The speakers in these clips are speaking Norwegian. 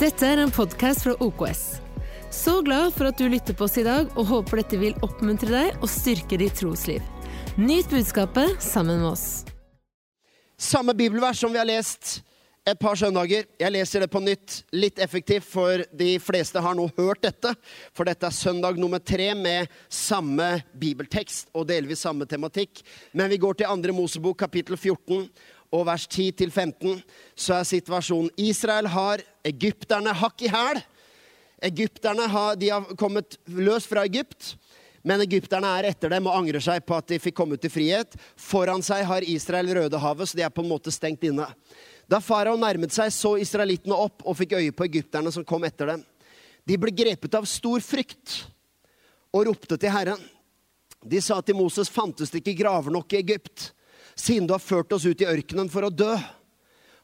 Dette er en podkast fra OKS. Så glad for at du lytter på oss i dag, og håper dette vil oppmuntre deg og styrke ditt trosliv. Nyt budskapet sammen med oss. Samme bibelvers som vi har lest et par søndager. Jeg leser det på nytt, litt effektivt, for de fleste har nå hørt dette. For dette er søndag nummer tre med samme bibeltekst og delvis samme tematikk. Men vi går til andre Mosebok, kapittel 14 og vers 10-15. Så er situasjonen Israel har egypterne hakk i hæl. Egypterne har, de har kommet løs fra Egypt. Men egypterne er etter dem og angrer seg på at de fikk komme ut i frihet. Foran seg har Israel Rødehavet, så de er på en måte stengt inne. Da farao nærmet seg, så israelittene opp og fikk øye på egypterne som kom etter dem. De ble grepet av stor frykt og ropte til Herren. De sa til Moses, fantes det ikke graver nok i Egypt, siden du har ført oss ut i ørkenen for å dø?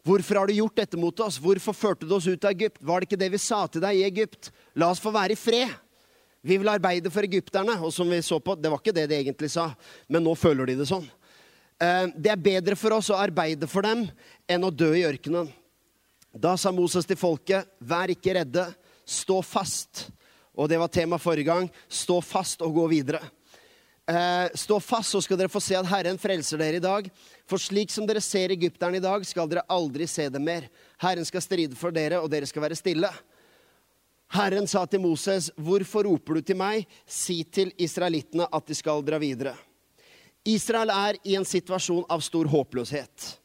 Hvorfor har du gjort dette mot oss? Hvorfor førte du oss ut av Egypt? Var det ikke det vi sa til deg i Egypt? La oss få være i fred. Vi vil arbeide for egypterne. Og som vi så på, det var ikke det de egentlig sa, men nå føler de det sånn. Eh, det er bedre for oss å arbeide for dem enn å dø i ørkenen. Da sa Moses til folket, vær ikke redde, stå fast. Og det var tema forrige gang. Stå fast og gå videre. Eh, stå fast, så skal dere få se at Herren frelser dere i dag. For slik som dere ser egypterne i dag, skal dere aldri se dem mer. Herren skal stride for dere, og dere skal være stille. Herren sa til Moses, 'Hvorfor roper du til meg?' 'Si til israelittene at de skal dra videre.' Israel er i en situasjon av stor håpløshet.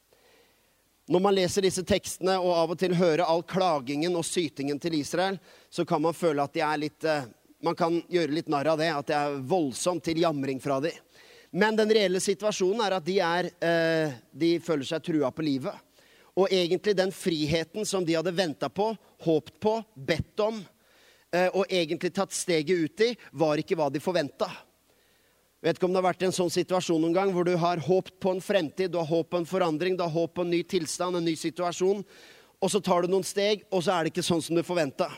Når man leser disse tekstene og av og til hører all klagingen og sytingen til Israel, så kan man føle at de er litt eh, Man kan gjøre litt narr av det, at det er voldsomt til jamring fra dem. Men den reelle situasjonen er at de, er, eh, de føler seg trua på livet. Og egentlig den friheten som de hadde venta på, håpt på, bedt om, eh, og egentlig tatt steget ut i, var ikke hva de forventa. Vet ikke om det har vært en sånn situasjon noen gang hvor du har håpt på en fremtid, du har håp på en forandring, du har håp på en ny tilstand, en ny situasjon, og så tar du noen steg, og så er det ikke sånn som du forventa.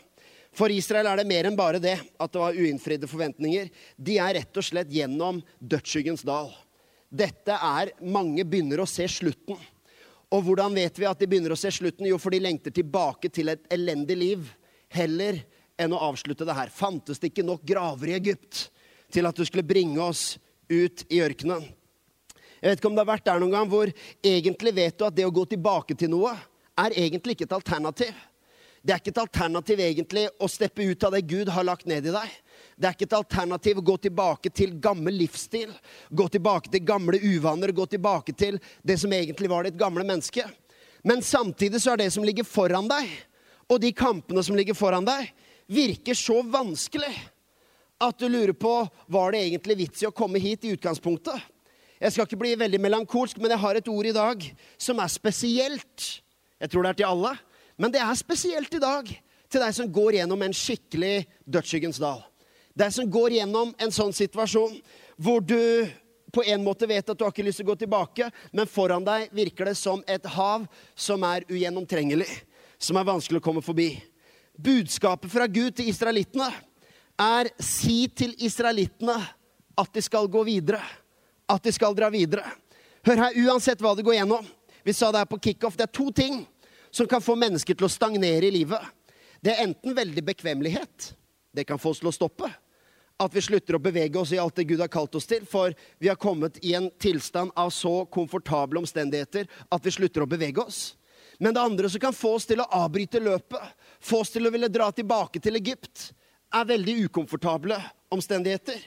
For Israel er det mer enn bare det at det var uinnfridde forventninger. De er rett og slett gjennom dødsskyggens dal. Dette er Mange begynner å se slutten. Og hvordan vet vi at de begynner å se slutten? Jo, for de lengter tilbake til et elendig liv heller enn å avslutte det her. Fantes det ikke nok graver i Egypt til at du skulle bringe oss ut i ørkenen? Jeg vet ikke om det har vært der noen gang hvor egentlig vet du at det å gå tilbake til noe er egentlig ikke et alternativ. Det er ikke et alternativ egentlig å steppe ut av det Gud har lagt ned i deg. Det er ikke et alternativ å gå tilbake til gammel livsstil, gå tilbake til gamle uvaner, gå tilbake til det som egentlig var ditt gamle menneske. Men samtidig så er det som ligger foran deg, og de kampene som ligger foran deg, virker så vanskelig at du lurer på var det egentlig vits i å komme hit i utgangspunktet. Jeg skal ikke bli veldig melankolsk, men jeg har et ord i dag som er spesielt. Jeg tror det er til alle. Men det er spesielt i dag til deg som går gjennom en skikkelig dødsskyggens dal. Deg som går gjennom en sånn situasjon hvor du på en måte vet at du har ikke lyst til å gå tilbake, men foran deg virker det som et hav som er ugjennomtrengelig, som er vanskelig å komme forbi. Budskapet fra Gud til israelittene er si til israelittene at de skal gå videre. At de skal dra videre. Hør her, uansett hva det går gjennom. Vi sa det her på kickoff. Det er to ting som kan få mennesker til å stagnere i livet. Det er enten veldig bekvemmelighet. Det kan få oss til å stoppe. At vi slutter å bevege oss i alt det Gud har kalt oss til. For vi har kommet i en tilstand av så komfortable omstendigheter at vi slutter å bevege oss. Men det andre som kan få oss til å avbryte løpet, få oss til å ville dra tilbake til Egypt, er veldig ukomfortable omstendigheter.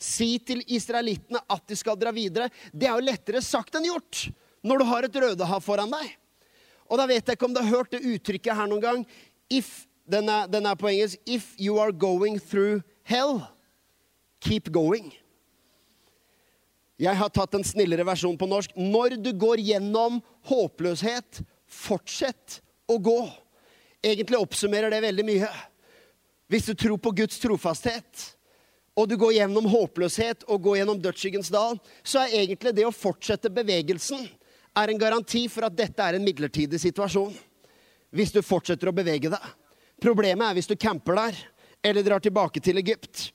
Si til israelittene at de skal dra videre. Det er jo lettere sagt enn gjort når du har et Rødehav foran deg. Og da vet jeg ikke om du har hørt det uttrykket her noen gang. If, den, er, den er på engelsk. If you are going through hell, keep going. Jeg har tatt en snillere versjon på norsk. Når du går gjennom håpløshet, fortsett å gå. Egentlig oppsummerer det veldig mye. Hvis du tror på Guds trofasthet, og du går gjennom håpløshet og går gjennom dødsskyggens dal, så er egentlig det å fortsette bevegelsen er en garanti for at dette er en midlertidig situasjon. Hvis du fortsetter å bevege deg. Problemet er hvis du camper der eller drar tilbake til Egypt.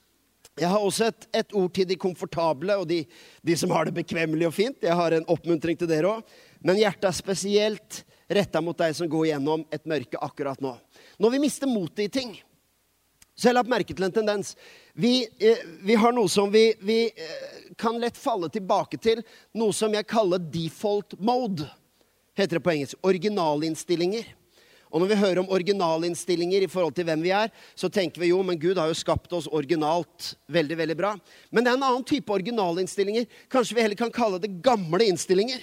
Jeg har også et, et ord til de komfortable og de, de, som har det bekvemmelig og fint. Jeg har en oppmuntring til dere òg. Men hjertet er spesielt retta mot deg som går gjennom et mørke akkurat nå. Når vi mister motet i ting, så jeg har lagt merke til en tendens. Vi, eh, vi har noe som vi, vi eh, kan lett falle tilbake til. Noe som jeg kaller default mode, heter det på engelsk. Originalinnstillinger. Og når vi hører om originalinnstillinger i forhold til hvem vi er, så tenker vi jo men Gud har jo skapt oss originalt veldig veldig bra. Men det er en annen type originalinnstillinger. Kanskje vi heller kan kalle det gamle innstillinger.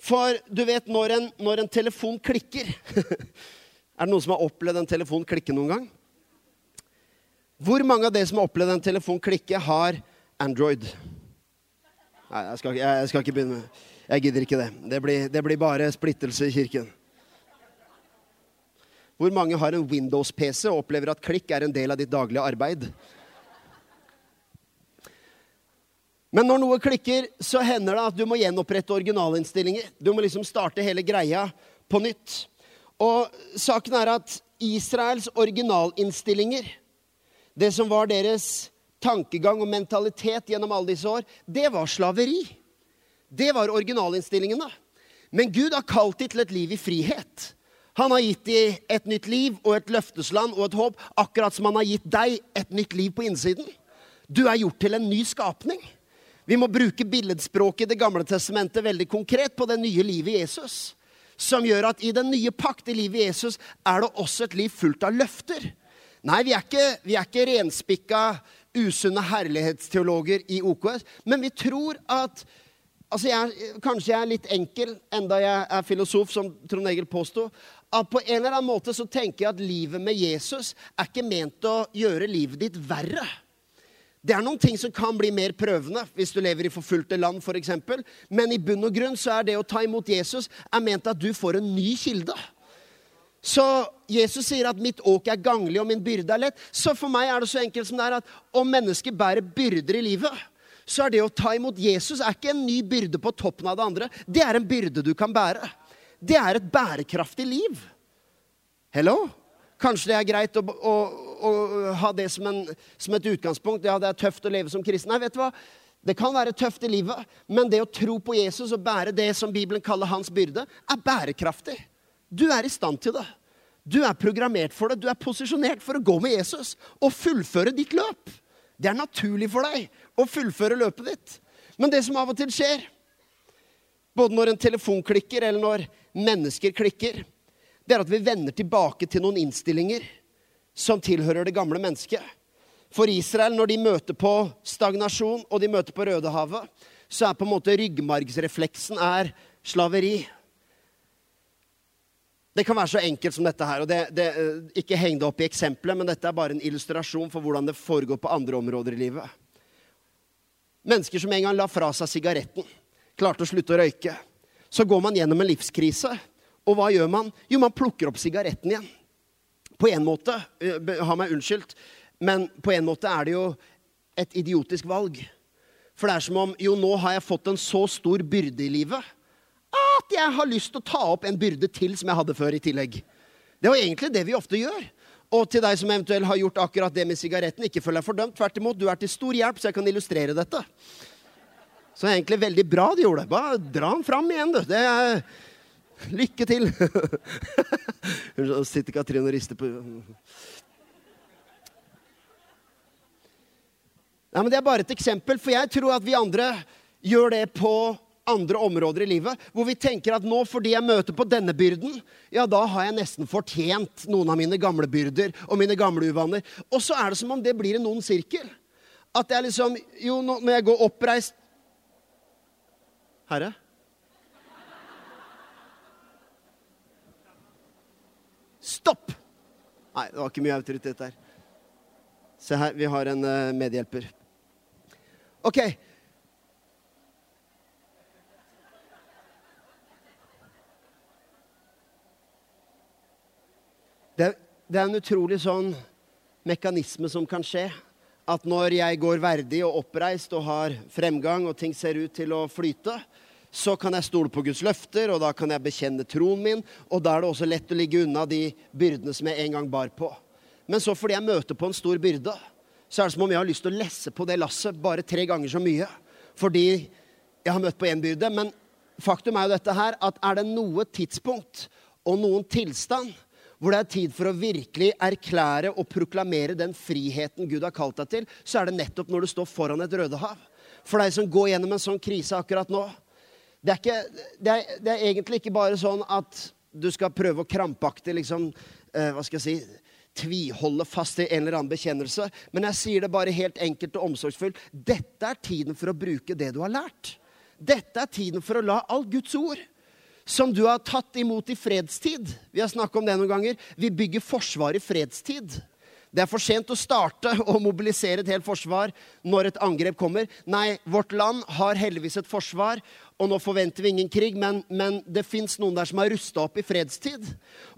For du vet når en, når en telefon klikker Er det noen som har opplevd en telefon klikke noen gang? Hvor mange av dere som har opplevd en telefon klikke, har Android? Nei, jeg skal, jeg, jeg skal ikke begynne med Jeg gidder ikke det. Det blir, det blir bare splittelse i kirken. Hvor mange har en Windows-PC og opplever at klikk er en del av ditt daglige arbeid? Men når noe klikker, så hender det at du må gjenopprette originalinnstillinger. Du må liksom starte hele greia på nytt. Og saken er at Israels originalinnstillinger, det som var deres tankegang og mentalitet gjennom alle disse år, det var slaveri. Det var originalinnstillingene. Men Gud har kalt dem til et liv i frihet. Han har gitt dem et nytt liv og et løftesland og et håp, akkurat som han har gitt deg et nytt liv på innsiden. Du er gjort til en ny skapning. Vi må bruke billedspråket i Det gamle testamentet veldig konkret på det nye livet i Jesus. Som gjør at i den nye pakt i livet i Jesus er det også et liv fullt av løfter. Nei, vi er ikke, vi er ikke renspikka, usunne herlighetsteologer i OKS, men vi tror at altså jeg, Kanskje jeg er litt enkel, enda jeg er filosof, som Trond Egil påsto. At på en eller annen måte så tenker jeg at livet med Jesus er ikke ment å gjøre livet ditt verre. Det er noen ting som kan bli mer prøvende hvis du lever i forfulgte land f.eks. Men i bunn og grunn så er det å ta imot Jesus er ment at du får en ny kilde. Så Jesus sier at 'mitt åk er ganglig og min byrde er lett'. Så for meg er det så enkelt som det er at om mennesket bærer byrder i livet, så er det å ta imot Jesus er ikke en ny byrde på toppen av det andre. Det er en byrde du kan bære. Det er et bærekraftig liv. Hello? Kanskje det er greit å, å, å ha det som, en, som, et utgangspunkt. Ja, det er tøft å leve som kristen. Nei, vet du hva? Det kan være tøft i livet, men det å tro på Jesus og bære det som Bibelen kaller hans byrde, er bærekraftig. Du er i stand til det. Du er programmert for det. Du er posisjonert for å gå med Jesus og fullføre ditt løp. Det er naturlig for deg å fullføre løpet ditt. Men det som av og til skjer, både når en telefon klikker, eller når mennesker klikker, det er at vi vender tilbake til noen innstillinger som tilhører det gamle mennesket. For Israel, når de møter på stagnasjon og de møter på Rødehavet, så er på en måte ryggmargsrefleksen er slaveri. Det kan være så enkelt som dette her. og det, det, Ikke heng det opp i eksempelet, men dette er bare en illustrasjon for hvordan det foregår på andre områder i livet. Mennesker som en gang la fra seg sigaretten, klarte å slutte å røyke. Så går man gjennom en livskrise. Og hva gjør man? Jo, man plukker opp sigaretten igjen. På en måte, eh, ha meg unnskyldt, men på en måte er det jo et idiotisk valg. For det er som om jo, nå har jeg fått en så stor byrde i livet at jeg har lyst til å ta opp en byrde til som jeg hadde før i tillegg. Det jo egentlig det vi ofte gjør. Og til deg som eventuelt har gjort akkurat det med sigaretten, ikke føl deg fordømt. Tvert imot, du er til stor hjelp, så jeg kan illustrere dette. Så det er egentlig veldig bra de gjorde det. Bare dra den fram igjen, du. Det er Lykke til! Hun sitter Katrine og rister på Nei, men Det er bare et eksempel, for jeg tror at vi andre gjør det på andre områder i livet, hvor vi tenker at nå fordi jeg møter på denne byrden, ja, da har jeg nesten fortjent noen av mine gamle byrder og mine gamle uvaner. Og så er det som om det blir en ond sirkel. At jeg liksom Jo, når jeg går oppreist Herre? Stopp! Nei, det var ikke mye autoritet der. Se her, vi har en uh, medhjelper. OK. Det, det er en utrolig sånn mekanisme som kan skje. At når jeg går verdig og oppreist og har fremgang, og ting ser ut til å flyte, så kan jeg stole på Guds løfter, og da kan jeg bekjenne troen min. Og da er det også lett å ligge unna de byrdene som jeg en gang bar på. Men så fordi jeg møter på en stor byrde, så er det som om jeg har lyst til å lesse på det lasset bare tre ganger så mye. Fordi jeg har møtt på én byrde. Men faktum er jo dette her, at er det noe tidspunkt og noen tilstand hvor det er tid for å virkelig erklære og proklamere den friheten Gud har kalt deg til, så er det nettopp når du står foran et Rødehav. For deg som går gjennom en sånn krise akkurat nå. Det er, ikke, det er, det er egentlig ikke bare sånn at du skal prøve å krampaktig liksom, eh, hva skal jeg si, tviholde fast i en eller annen bekjennelse. Men jeg sier det bare helt enkelt og omsorgsfullt. Dette er tiden for å bruke det du har lært. Dette er tiden for å la all Guds ord, som du har tatt imot i fredstid Vi har snakket om det noen ganger. Vi bygger forsvar i fredstid. Det er for sent å starte og mobilisere et helt forsvar når et angrep kommer. Nei, vårt land har heldigvis et forsvar, og nå forventer vi ingen krig, men, men det fins noen der som har rusta opp i fredstid.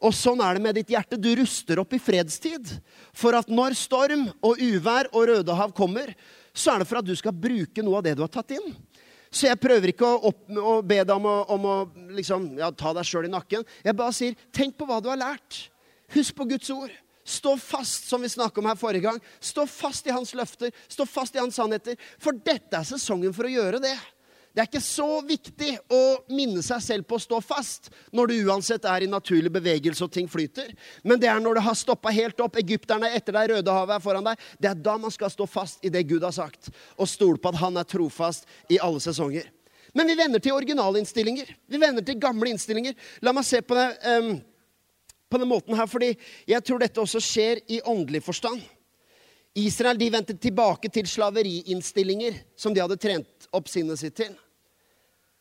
Og sånn er det med ditt hjerte. Du ruster opp i fredstid. For at når storm og uvær og Rødehav kommer, så er det for at du skal bruke noe av det du har tatt inn. Så jeg prøver ikke å, opp, å be deg om å, om å liksom, ja, ta deg sjøl i nakken. Jeg bare sier, tenk på hva du har lært. Husk på Guds ord. Stå fast, som vi snakket om her forrige gang. Stå fast i hans løfter, stå fast i hans sannheter. For dette er sesongen for å gjøre det. Det er ikke så viktig å minne seg selv på å stå fast når du uansett er i naturlig bevegelse og ting flyter. Men det er når det har stoppa helt opp, egypterne etter deg, Rødehavet er foran deg. Det er da man skal stå fast i det Gud har sagt, og stole på at han er trofast i alle sesonger. Men vi vender til originalinnstillinger. Vi vender til gamle innstillinger. La meg se på det. Um, på den måten her, fordi jeg tror dette også skjer i åndelig forstand. Israel de vendte tilbake til slaveriinnstillinger som de hadde trent opp sinnet sitt til.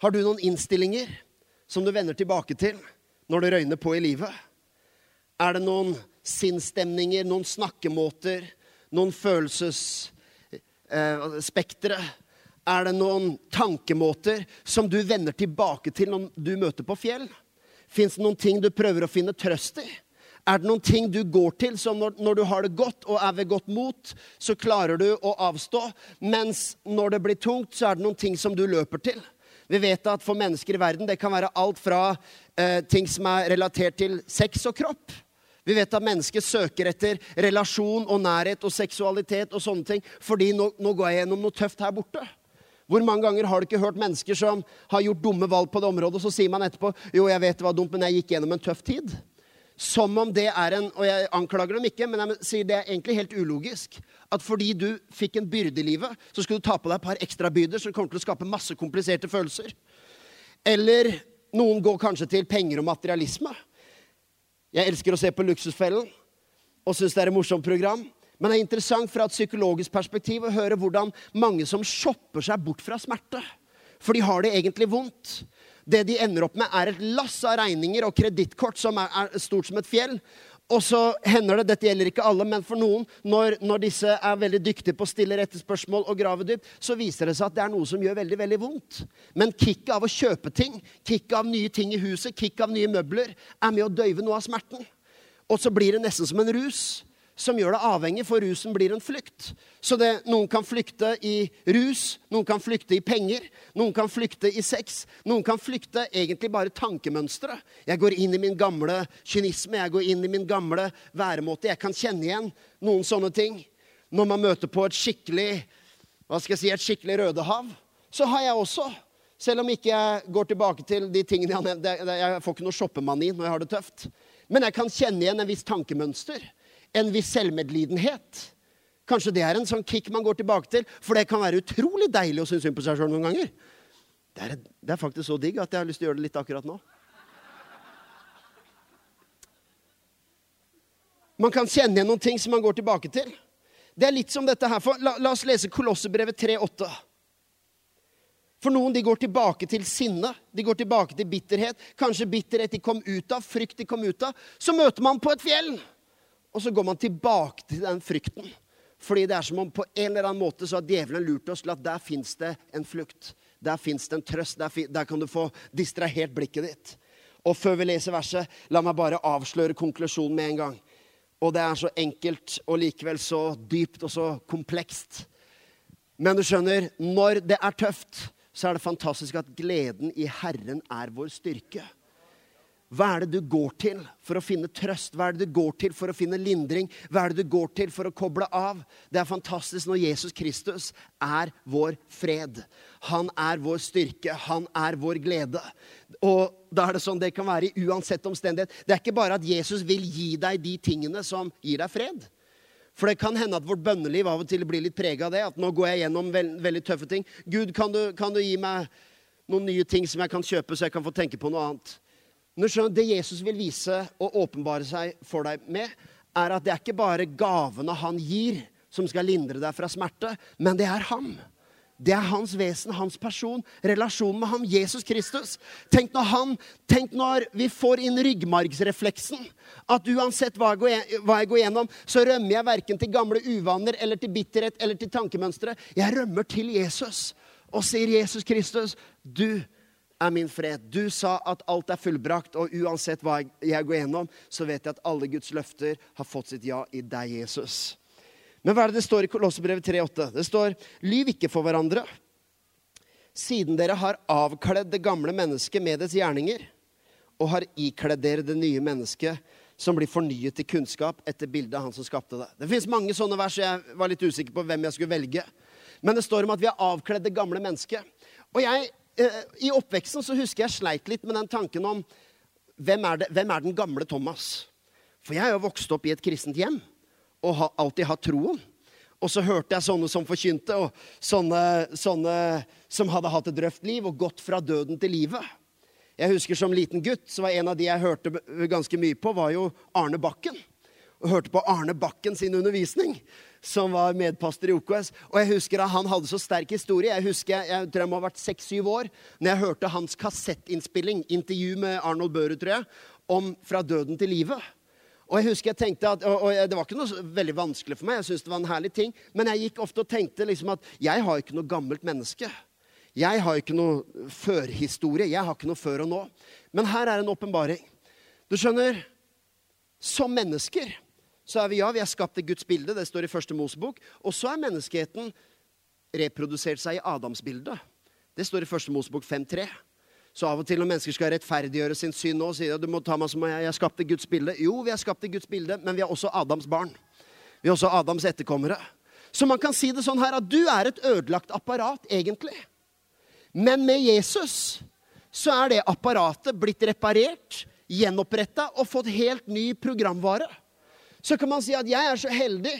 Har du noen innstillinger som du vender tilbake til når det røyner på i livet? Er det noen sinnsstemninger, noen snakkemåter, noen følelsesspektre? Eh, er det noen tankemåter som du vender tilbake til når du møter på fjell? Fins det noen ting du prøver å finne trøst i? Er det noen ting du går til som når, når, du har det godt og er ved godt mot, så klarer du å avstå, mens når det blir tungt, så er det noen ting som du løper til? Vi vet at for mennesker i verden det kan være alt fra eh, ting som er relatert til sex og kropp. Vi vet at mennesker søker etter relasjon og nærhet og seksualitet og sånne ting fordi nå, nå går jeg gjennom noe tøft her borte. Hvor mange ganger har du ikke hørt mennesker som har gjort dumme valg på det området, og så sier man etterpå jo, jeg vet det var dumt, men jeg gikk gjennom en tøff tid? Som om det er en Og jeg anklager dem ikke, men jeg sier det er egentlig helt ulogisk. At fordi du fikk en byrde i livet, så skulle du ta på deg et par ekstra byrder som kommer til å skape masse kompliserte følelser. Eller noen går kanskje til penger og materialisme. Jeg elsker å se på Luksusfellen og syns det er et morsomt program. Men det er interessant fra et psykologisk perspektiv å høre hvordan mange som shopper seg bort fra smerte. For de har det egentlig vondt. Det de ender opp med, er et lass av regninger og kredittkort som er, er, stort som et fjell. Og så hender det, dette gjelder ikke alle, men for noen, når, når, disse er veldig dyktige på å stille rette spørsmål og grave dypt, så viser det seg at det er noe som gjør veldig veldig vondt. Men kicket av å kjøpe ting, kicket av nye ting i huset, kicket av nye møbler, er med å døyve noe av smerten. Og så blir det nesten som en rus som gjør det avhengig, for rusen blir en flukt. Så det, noen kan flykte i rus, noen kan flykte i penger, noen kan flykte i sex. Noen kan flykte egentlig bare tankemønstre. Jeg går inn i min gamle kynisme, jeg går inn i min gamle væremåte. Jeg kan kjenne igjen noen sånne ting. Når man møter på et skikkelig hva skal jeg si, et skikkelig Rødehav, så har jeg også selv om ikke jeg går tilbake til de tingene jeg har nevnt. Jeg får ikke noe shoppemani når jeg har det tøft. Men jeg kan kjenne igjen en viss tankemønster en viss selvmedlidenhet. Kanskje det er en sånn kick man går tilbake til, for det kan være utrolig deilig å synes synd på seg sjøl noen ganger. Det er, det er, faktisk så digg at jeg har lyst til å gjøre det litt akkurat nå. Man kan kjenne igjen noen ting som man går tilbake til. Det er litt som dette her. For, la, la oss lese Kolossebrevet 3,8. For noen de går tilbake til sinne, de går tilbake til bitterhet. Kanskje bitterhet de kom ut av, frykt de kom ut av. Så møter man på et fjell. Og så går man tilbake til den frykten. Fordi det er som om på en eller annen måte så har djevelen lurt oss til at der fins det en flukt. Der fins det en trøst. Der, der, kan du få distrahert blikket ditt. Og før vi leser verset, la meg bare avsløre konklusjonen med en gang. Og det er så enkelt og likevel så dypt og så komplekst. Men du skjønner, når det er tøft, så er det fantastisk at gleden i Herren er vår styrke. Hva er det du går til for å finne trøst? Hva er det du går til for å finne lindring? Hva er det du går til for å koble av? Det er fantastisk når Jesus Kristus er vår fred. Han er vår styrke. Han er vår glede. Og da er det sånn det kan være i uansett omstendighet. Det er ikke bare at Jesus vil gi deg de tingene som gir deg fred. For det kan hende at vårt bønneliv av og til blir litt prega av det. At nå går jeg gjennom veld, veldig tøffe ting. Gud, kan du, kan du gi meg noen nye ting som jeg kan kjøpe, så jeg kan få tenke på noe annet? Når skjønner, Det Jesus vil vise og åpenbare seg for deg med, er at det er ikke bare gavene han gir, som skal lindre deg fra smerte, men det er ham. Det er hans vesen, hans person, relasjonen med ham, Jesus Kristus. Tenk når, han, tenk når vi får inn ryggmargsrefleksen. At uansett hva jeg, går, hva jeg går gjennom, så rømmer jeg verken til gamle uvaner eller til bitterhet eller til tankemønstre. Jeg rømmer til Jesus og sier, 'Jesus Kristus, du er min fred. Du sa at alt er fullbrakt, og uansett hva jeg går gjennom, så vet jeg at alle Guds løfter har fått sitt ja i deg, Jesus. Men hva er det det står i Kolossebrevet 3,8? Det står lyv ikke for hverandre, siden dere har avkledd det gamle mennesket med dets gjerninger, og har ikledd dere det nye mennesket, som blir fornyet til kunnskap etter bildet av han som skapte det. Det fins mange sånne vers, jeg var litt usikker på hvem jeg skulle velge. Men det står om at vi har avkledd det gamle mennesket. Og jeg I oppveksten så husker jeg sleit litt med den tanken om hvem er, det, hvem er den gamle Thomas? For jeg har jo vokst opp i et kristent hjem og har alltid hatt troen. Og så hørte jeg sånne som forkynte, og sånne, sånne som hadde hatt et røft liv og gått fra døden til livet. Jeg husker Som liten gutt så var en av de jeg hørte ganske mye på, var jo Arne Bakken. Og hørte på Arne Bakken sin undervisning som var medpastor i OKS. Og jeg husker at han hadde så sterk historie. Jeg husker, jeg tror jeg må ha vært seks-syv år når jeg hørte hans kassettinnspilling, intervju med Arnold Børud, tror jeg, om fra døden til livet. Og jeg husker jeg tenkte at, og, og Det var ikke noe veldig vanskelig for meg, jeg synes det var en herlig ting, men jeg gikk ofte og tenkte liksom at jeg har ikke noe gammelt menneske. Jeg har ikke noe førhistorie. Jeg har ikke noe før og nå. Men her er en åpenbaring. Du skjønner, som mennesker så er vi ja, vi er skapt i Guds bilde. Det står i første Mosebok. Og så er menneskeheten reprodusert seg i Adams bilde. Det står i første Mosebok 5.3. Så av og til når mennesker skal rettferdiggjøre sin synd nå, sier de du må ta meg som jeg er skapt i Guds bilde. Jo, vi er skapt i Guds bilde, men vi er også Adams barn. Vi er også Adams etterkommere. Så man kan si det sånn her at du er et ødelagt apparat, egentlig. Men med Jesus så er det apparatet blitt reparert, gjenoppretta og fått helt ny programvare så kan man si at jeg er så heldig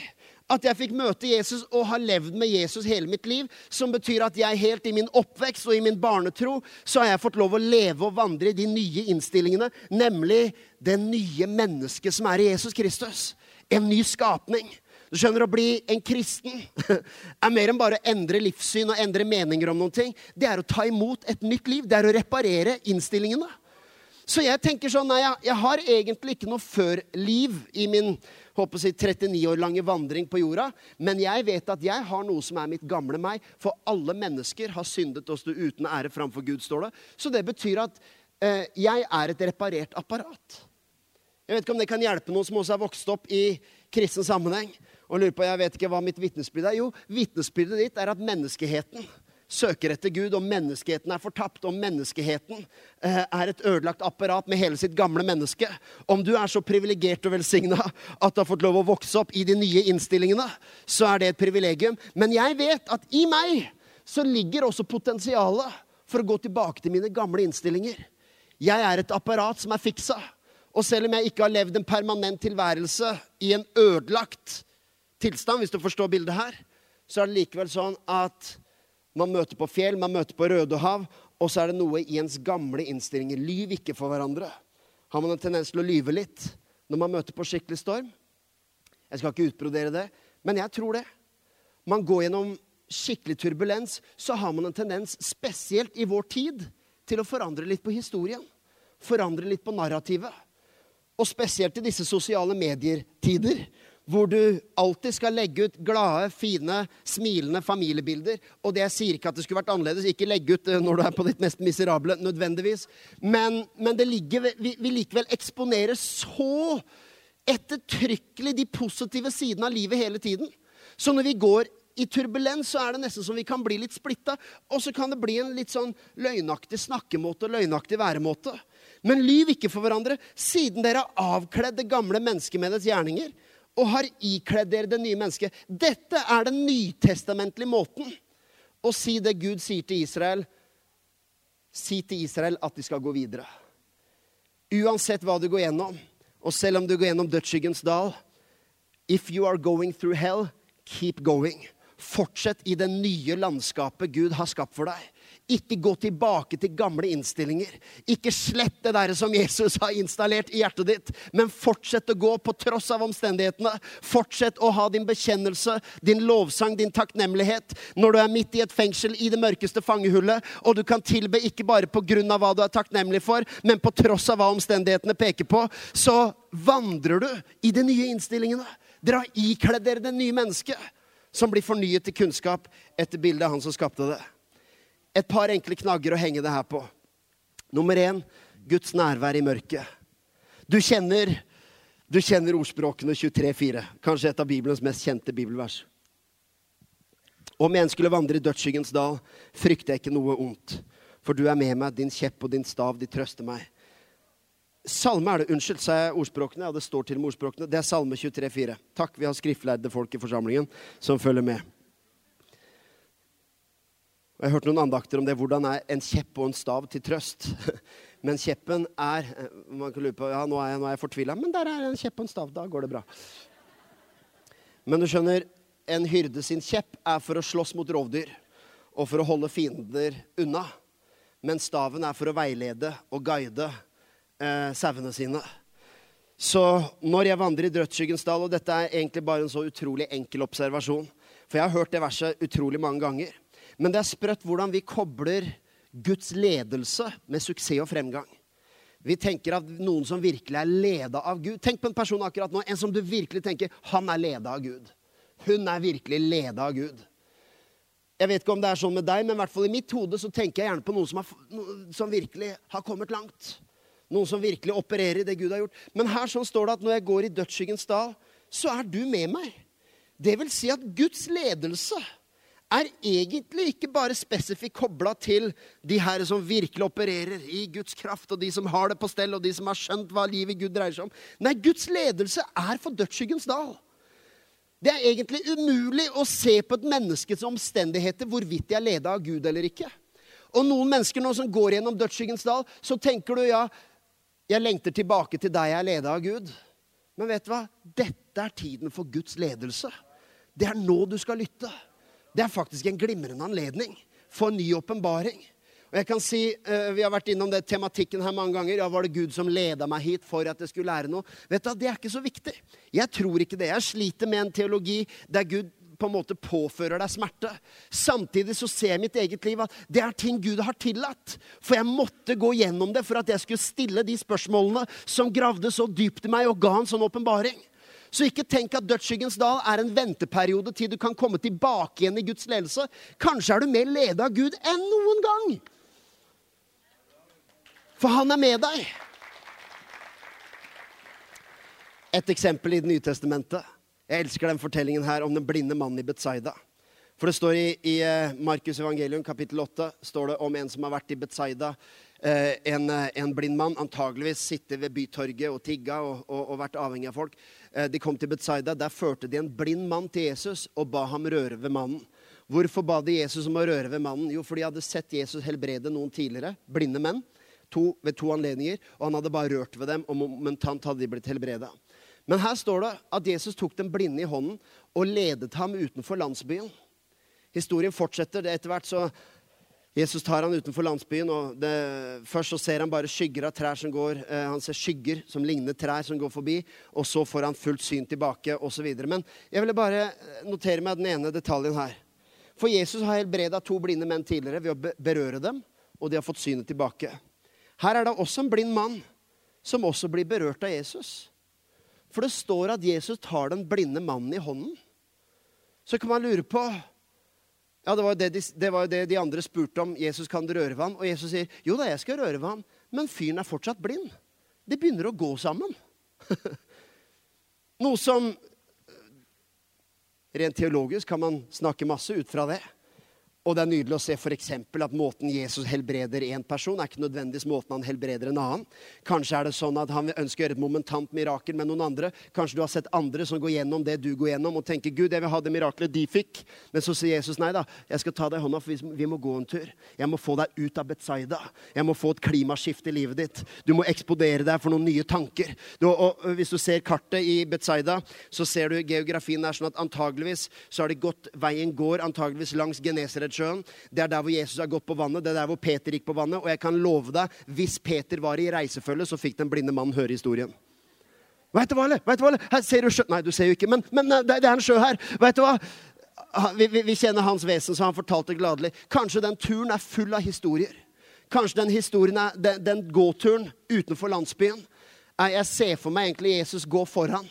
at jeg fikk møte Jesus og har levd med Jesus hele mitt liv, som betyr at jeg helt i min oppvekst og i min barnetro så har jeg fått lov å leve og vandre i de nye innstillingene, nemlig det nye mennesket som er i Jesus Kristus. En ny skapning. Du skjønner, Å bli en kristen er mer enn bare å endre livssyn og endre meninger om noen ting. Det er å ta imot et nytt liv. Det er å reparere innstillingene. Så jeg tenker sånn, nei, jeg, har egentlig ikke noe før-liv i min håper å si, 39 år lange vandring på jorda, men jeg vet at jeg har noe som er mitt gamle meg. For alle mennesker har syndet og stå uten ære framfor Gud, står det. Så det betyr at eh, jeg er et reparert apparat. Jeg vet ikke om det kan hjelpe noen som også har vokst opp i kristen sammenheng. og lurer på, jeg vet ikke hva mitt vitnesbyrd er. Jo, vitnesbyrdet ditt er at menneskeheten søker etter Gud, og menneskeheten er fortapt, og menneskeheten eh, er et ødelagt apparat med hele sitt gamle menneske. Om du er så privilegert og velsigna at du har fått lov å vokse opp i de nye innstillingene, så er det et privilegium. Men jeg vet at i meg så ligger også potensialet for å gå tilbake til mine gamle innstillinger. Jeg er et apparat som er fiksa. Og selv om jeg ikke har levd en permanent tilværelse i en ødelagt tilstand, hvis du forstår bildet her, så er det likevel sånn at man møter på fjell, man møter på Rødehav, og så er det noe i ens gamle innstillinger. Lyv ikke for hverandre. Har man en tendens til å lyve litt når man møter på skikkelig storm? Jeg skal ikke utbrodere det, men jeg tror det. Man går gjennom skikkelig turbulens, så har man en tendens, spesielt i vår tid, til å forandre litt på historien. Forandre litt på narrativet. Og spesielt i disse sosiale medier-tider, hvor du alltid skal legge ut glade, fine, smilende familiebilder. Og det jeg sier ikke at det skulle vært annerledes. Ikke legge ut eh, når du er på ditt mest miserable, nødvendigvis. Men, men ligger, vi, vi likevel eksponerer så ettertrykkelig de positive sidene av livet hele tiden. Så når vi går i turbulens så er det nesten som vi kan bli litt splitta. Og så kan det bli en litt sånn løgnaktig snakkemåte og løgnaktig væremåte. Men lyv ikke for hverandre, siden dere har avkledd det gamle mennesket med dets gjerninger og har ikledd dere det nye mennesket. Dette er den nytestamentlige måten å si det Gud sier til Israel. Si til Israel at de skal gå videre. Uansett hva du går gjennom, og selv om du går gjennom dødsskyggens dal If you are going through hell, keep going. Fortsett i det nye landskapet Gud har skapt for deg. Ikke gå tilbake til gamle innstillinger. Ikke slett det der som Jesus har installert i hjertet ditt, men fortsett å gå på tross av omstendighetene. Fortsett å ha din bekjennelse, din lovsang, din takknemlighet når du er midt i et fengsel i det mørkeste fangehullet, og du kan tilbe ikke bare på grunn av hva du er takknemlig for, men på tross av hva omstendighetene peker på, så vandrer du i de nye innstillingene. Dere har ikledd dere det nye mennesket, som blir fornyet til kunnskap etter bildet av han som skapte det et par enkle knagger å henge det her på. Nummer én Guds nærvær i mørket. Du kjenner, du kjenner ordspråkene 23-4, kanskje et av Bibelens mest kjente bibelvers. Om jeg skulle vandre i dødsskyggens dal, frykter jeg ikke noe ondt. For du er med meg, din kjepp og din stav, de trøster meg. Salme er det, Unnskyld, sa jeg ordspråkene? Ja, det står til med ordspråkene. Det er Salme 23,4. Takk, vi har skriftlærde folk i forsamlingen som følger med. Jeg har hørt noen andakter om det. Hvordan er en kjepp og en stav til trøst? Men kjeppen er Man kan lure på ja, nå er jeg, nå jeg fortvila. Men der er en kjepp og en stav. Da går det bra. Men du skjønner, en hyrde sin kjepp er for å slåss mot rovdyr og for å holde fiender unna. Men staven er for å veilede og guide eh, sauene sine. Så når jeg vandrer i dødsskyggens dal, og dette er egentlig bare en så utrolig enkel observasjon For jeg har hørt det verset utrolig mange ganger. Men det er sprøtt hvordan vi kobler Guds ledelse med suksess og fremgang. Vi tenker at noen som virkelig er leda av Gud Tenk på en person akkurat nå, en som du virkelig tenker han er leda av Gud. Hun er virkelig leda av Gud. Jeg vet ikke om det er sånn med deg, men i hvert fall i mitt hode så tenker jeg gjerne på noen som, har, som virkelig har kommet langt. Noen som virkelig opererer i det Gud har gjort. Men her sånn står det at når jeg går i dødsskyggens dal, så er du med meg. Det vil si at Guds ledelse er egentlig ikke bare spesifikt kobla til de her som virkelig opererer i Guds kraft, og de som har det på stell, og de som har skjønt hva livet i Gud dreier seg om. Nei, Guds ledelse er for dødsskyggens dal. Det er egentlig umulig å se på et menneskes omstendigheter hvorvidt de er leda av Gud eller ikke. Og noen mennesker nå som går gjennom dødsskyggens dal, så tenker du ja, jeg lengter tilbake til deg jeg er leda av Gud. Men vet du hva? Dette er tiden for Guds ledelse. Det er nå du skal lytte. Det er faktisk en glimrende anledning for ny åpenbaring. Og jeg kan si, uh, Vi har vært innom det tematikken her mange ganger. Ja, Var det Gud som leda meg hit for at jeg skulle lære noe? Vet du, Det er ikke så viktig. Jeg tror ikke det. Jeg sliter med en teologi der Gud på en måte påfører deg smerte. Samtidig så ser jeg mitt eget liv at det er ting Gud har tillatt. For jeg måtte gå gjennom det for at jeg skulle stille de spørsmålene som gravde så dypt i meg og ga en sånn åpenbaring. Så ikke tenk at dødsskyggens dal er en venteperiode til du kan komme tilbake igjen i Guds ledelse. Kanskje er du mer ledet av Gud enn noen gang. For han er med deg. Et eksempel i Det nye testamentet. Jeg elsker den fortellingen her om den blinde mannen i Betzaida. For det står i, i eh, Markus evangelium kapittel 8 står det om en som har vært i Betzaida en, eh, en, blind mann antageligvis sitter ved bytorget og tigga og, og, og, vært avhengig av folk. Eh, de kom til Betzaida. Der førte de en blind mann til Jesus og ba ham røre ved mannen. Hvorfor ba de Jesus om å røre ved mannen? Jo, for de hadde sett Jesus helbrede noen tidligere. Blinde menn. To, ved to anledninger. Og han hadde bare rørt ved dem, og momentant hadde de blitt helbreda. Men her står det at Jesus tok den blinde i hånden og ledet ham utenfor landsbyen. Historien fortsetter. Etter hvert så Jesus tar han utenfor landsbyen, og det, først så ser han bare skygger av trær som går. Eh, han ser skygger som ligner trær som går forbi, og så får han fullt syn tilbake osv. Men jeg ville bare eh, notere meg den ene detaljen her. For Jesus har helbreda to blinde menn tidligere ved å berøre dem, og de har fått synet tilbake. Her er det også en blind mann som også blir berørt av Jesus. For det står at Jesus tar den blinde mannen i hånden. Så kan man lure på ja, det var jo det, de, det var det de andre spurte om. Jesus kan røre ved ham. Og Jesus sier, jo da, jeg skal røre ham. Men fyren er fortsatt blind. De begynner å gå sammen. Noe som Rent teologisk kan man snakke masse ut fra det. Og det er nydelig å se eksempel at måten Jesus helbreder én person, er ikke nødvendigvis måten han helbreder en annen. Kanskje er det sånn at han ønsker å gjøre et momentant mirakel med noen andre. Kanskje du har sett andre som går gjennom det du går gjennom, og tenker Gud, jeg vil ha det mirakelet de fikk. Men så sier Jesus nei da, jeg skal ta deg i hånda, for vi må gå en tur. Jeg må få deg ut av Betzaida. Jeg må få et klimaskifte i livet ditt. Du må eksplodere deg for noen nye tanker. Du, og Hvis du ser kartet i Betzaida, så ser du geografien er sånn at antageligvis så har de gått Veien går antageligvis langs Genesaret sjøen. Det er der hvor Jesus har gått på vannet, det er der hvor Peter gikk på vannet. Og jeg kan love deg, hvis Peter var i reisefølge, så fikk den blinde mannen høre historien. Vet du hva, eller? Vet du hva, eller? Her ser du sjø... Nei, du ser jo ikke, men, men eh, det, er en sjø her. Vet du hva? Vi, vi, vi kjenner hans vesen, så han fortalte gladelig. Kanskje den turen er full av historier. Kanskje den historien er, den, den gåturen utenfor landsbyen. Jeg ser for meg egentlig Jesus gå foran.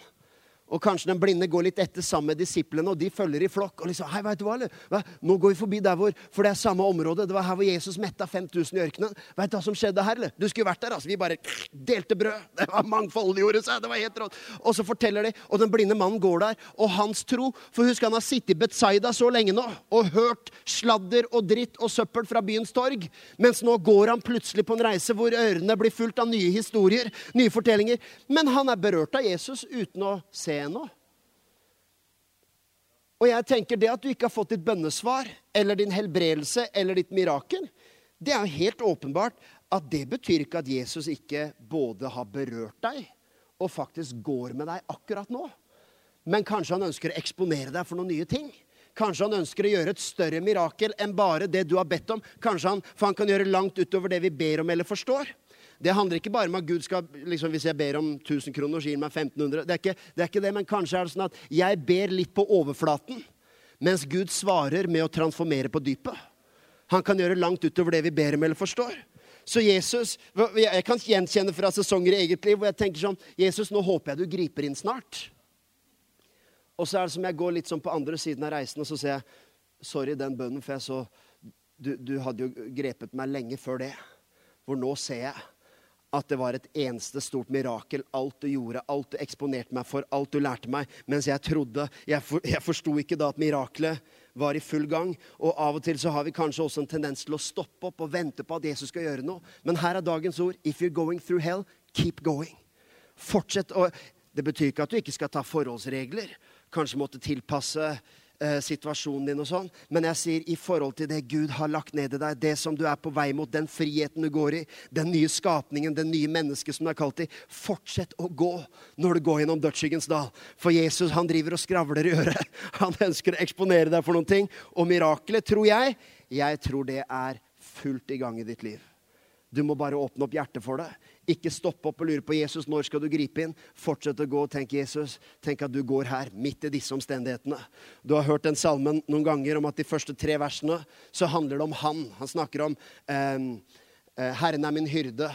Og kanskje den blinde går litt etter sammen med disiplene, og de følger i flokk. og liksom, hei, vet du hva, eller? Nå går vi forbi der hvor, For det er samme område. Det var her hvor Jesus metta 5000 i ørkenen. Vet du hva som skjedde her? eller? Du skulle vært der. altså. Vi bare delte brød. Det var mangfoldiggjorde seg. Det var helt rått. Og så forteller de, og den blinde mannen går der. Og hans tro For husk, han har sittet i Betzaida så lenge nå og hørt sladder og dritt og søppel fra byens torg. Mens nå går han plutselig på en reise hvor ørene blir fulgt av nye historier, nye fortellinger. Men han er berørt av Jesus uten å se ennå. Og jeg tenker det at du ikke har fått ditt bønnesvar eller din helbredelse eller ditt mirakel, det er jo helt åpenbart at det betyr ikke at Jesus ikke både har berørt deg og faktisk går med deg akkurat nå. Men kanskje han ønsker å eksponere deg for noen nye ting. Kanskje han ønsker å gjøre et større mirakel enn bare det du har bedt om. Kanskje han, For han kan gjøre langt utover det vi ber om eller forstår. Det handler ikke bare om at Gud skal liksom, Hvis jeg ber om 1000 kroner, så gir han meg 1500. Det er, ikke, det er ikke det, men kanskje er det sånn at jeg ber litt på overflaten, mens Gud svarer med å transformere på dypet. Han kan gjøre langt utover det vi ber om eller forstår. Så Jesus, Jeg kan gjenkjenne fra sesonger i eget liv hvor jeg tenker sånn Jesus, nå håper jeg du griper inn snart. Og så er det som jeg går litt sånn på andre siden av reisen, og så sier jeg sorry den bønnen, for jeg så du, du hadde jo grepet meg lenge før det. Hvor nå ser jeg at det var et eneste stort mirakel. Alt du gjorde, alt du eksponerte meg for, alt du lærte meg. Mens jeg trodde Jeg, for, jeg forsto ikke da at miraklet var i full gang. Og av og til så har vi kanskje også en tendens til å stoppe opp og vente på at Jesus skal gjøre noe. Men her er dagens ord. If you're going through hell, keep going. Fortsett å Det betyr ikke at du ikke skal ta forholdsregler. Kanskje måtte tilpasse eh, situasjonen din og sånn. Men jeg sier i forhold til det Gud har lagt ned i deg, det som du er på vei mot, den friheten du går i, den nye skapningen, det nye mennesket som du er kalt i, fortsett å gå når du går gjennom dødsskyggens dal. For Jesus han driver og skravler i øret. Han ønsker å eksponere deg for noen ting. Og mirakelet, tror jeg, jeg tror det er fullt i gang i ditt liv. Du må bare åpne opp hjertet for det. Ikke stoppe opp og lure på Jesus, når skal du gripe inn? Fortsett å gå og tenk Jesus. Tenk at du går her, midt i disse omstendighetene. Du har hørt den salmen noen ganger om at de første tre versene så handler det om Han. Han snakker om eh, eh Herren er min hyrde.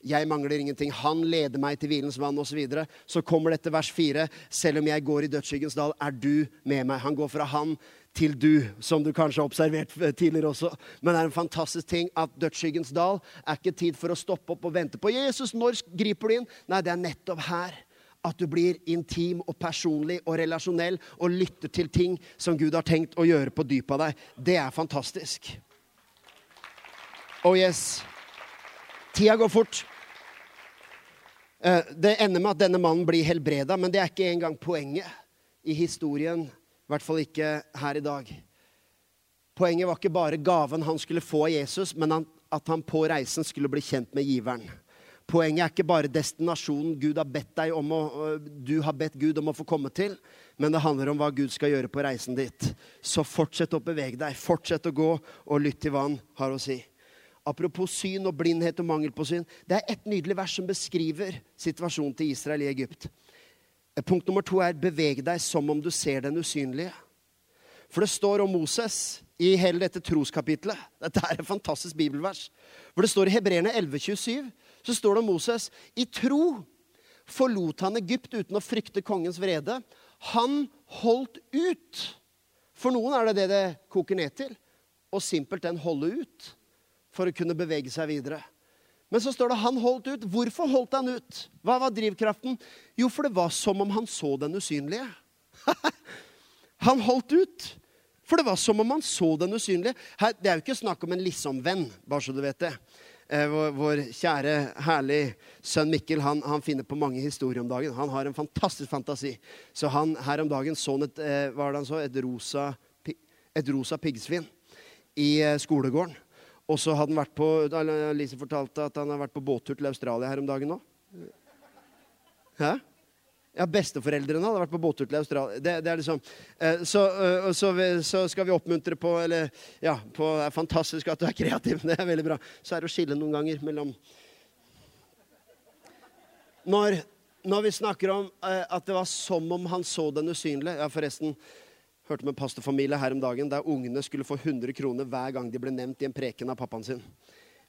Jeg mangler ingenting. Han leder meg til hvilens vann osv. Så, videre. så kommer dette vers fire. Selv om jeg går i dødsskyggens dal, er du med meg. Han går fra han til du, som du kanskje har observert tidligere også. Men det er en fantastisk ting at dødsskyggens dal er ikke tid for å stoppe opp og vente på Jesus. Når griper du inn? Nei, det er nettopp her at du blir intim og personlig og relasjonell og lytter til ting som Gud har tenkt å gjøre på dypet av deg. Det er fantastisk. Oh yes. Tida går fort. Eh, det ender med at denne mannen blir helbreda, men det er ikke engang poenget i historien i hvert fall ikke her i dag. Poenget var ikke bare gaven han skulle få av Jesus, men at han på reisen skulle bli kjent med giveren. Poenget er ikke bare destinasjonen Gud har bedt deg om å, du har bedt Gud om å få komme til, men det handler om hva Gud skal gjøre på reisen ditt. Så fortsett å bevege deg. Fortsett å gå, og lytt til hva han har å si. Apropos syn og blindhet og mangel på syn. Det er et nydelig vers som beskriver situasjonen til Israel i Egypt. Punkt nummer to er 'beveg deg som om du ser den usynlige'. For det står om Moses i hele dette troskapitlet. Dette er et fantastisk bibelvers. For det står i Hebreerne 11,27 så står det om Moses. I tro forlot han Egypt uten å frykte kongens vrede. Han holdt ut. For noen er det det det koker ned til. Og simpelthen holde ut for å kunne bevege seg videre. Men så står det han holdt ut. Hvorfor holdt han ut? Hva var drivkraften? Jo, for det var som om han så den usynlige. han holdt ut For det var som om han så den usynlige. Her, det er jo ikke snakk om en liksom-venn, bare så du vet det. Eh, vår, vår, kjære, herlig sønn Mikkel han, han, finner på mange historier om dagen. Han har en fantastisk fantasi. Så han her om dagen så et, eh, hva det han så? et rosa, et rosa piggsvin i eh, skolegården. Og så hadde han vært på Lise fortalte at han har vært på båttur til Australia her om dagen nå. Hæ? Ja, Besteforeldrene hadde vært på båttur til Australia. Det, det er liksom, eh, så, eh, så, vi, så, skal vi oppmuntre på eller, ja, på, Det er fantastisk at du er kreativ. Det er veldig bra. Så er det å skille noen ganger mellom Når, når vi snakker om eh, at det var som om han så den usynlige Ja, forresten hørte med en pastorfamilie her om dagen der ungene skulle få 100 kroner hver gang de ble nevnt i en preken av pappaen sin.